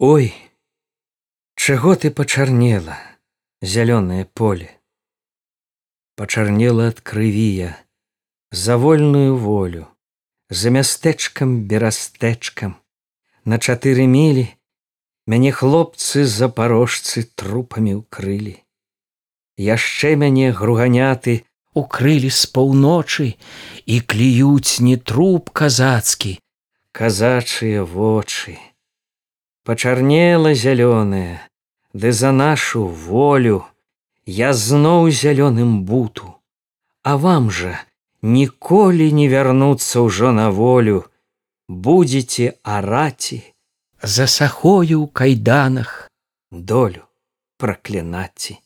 Ой, чаго ты пачарнела, зялёнае поле. Пачарнела ад крывія, за вольную волю, за мястэчкам берастэчкам, На чатыры мілі мяне хлопцы запарожцы трупамі ўкрылі. Яшчэ мяне груганяты укрылі з паўночы і клююць не труп казацкі, казачыя вочы пачарнела зялёная, ды за нашу волю я зноў зялёным буту, А вам жа ніколі не вярнуцца ўжо на волю, будзеце араці за сахою ў кайданах долю праклянаці.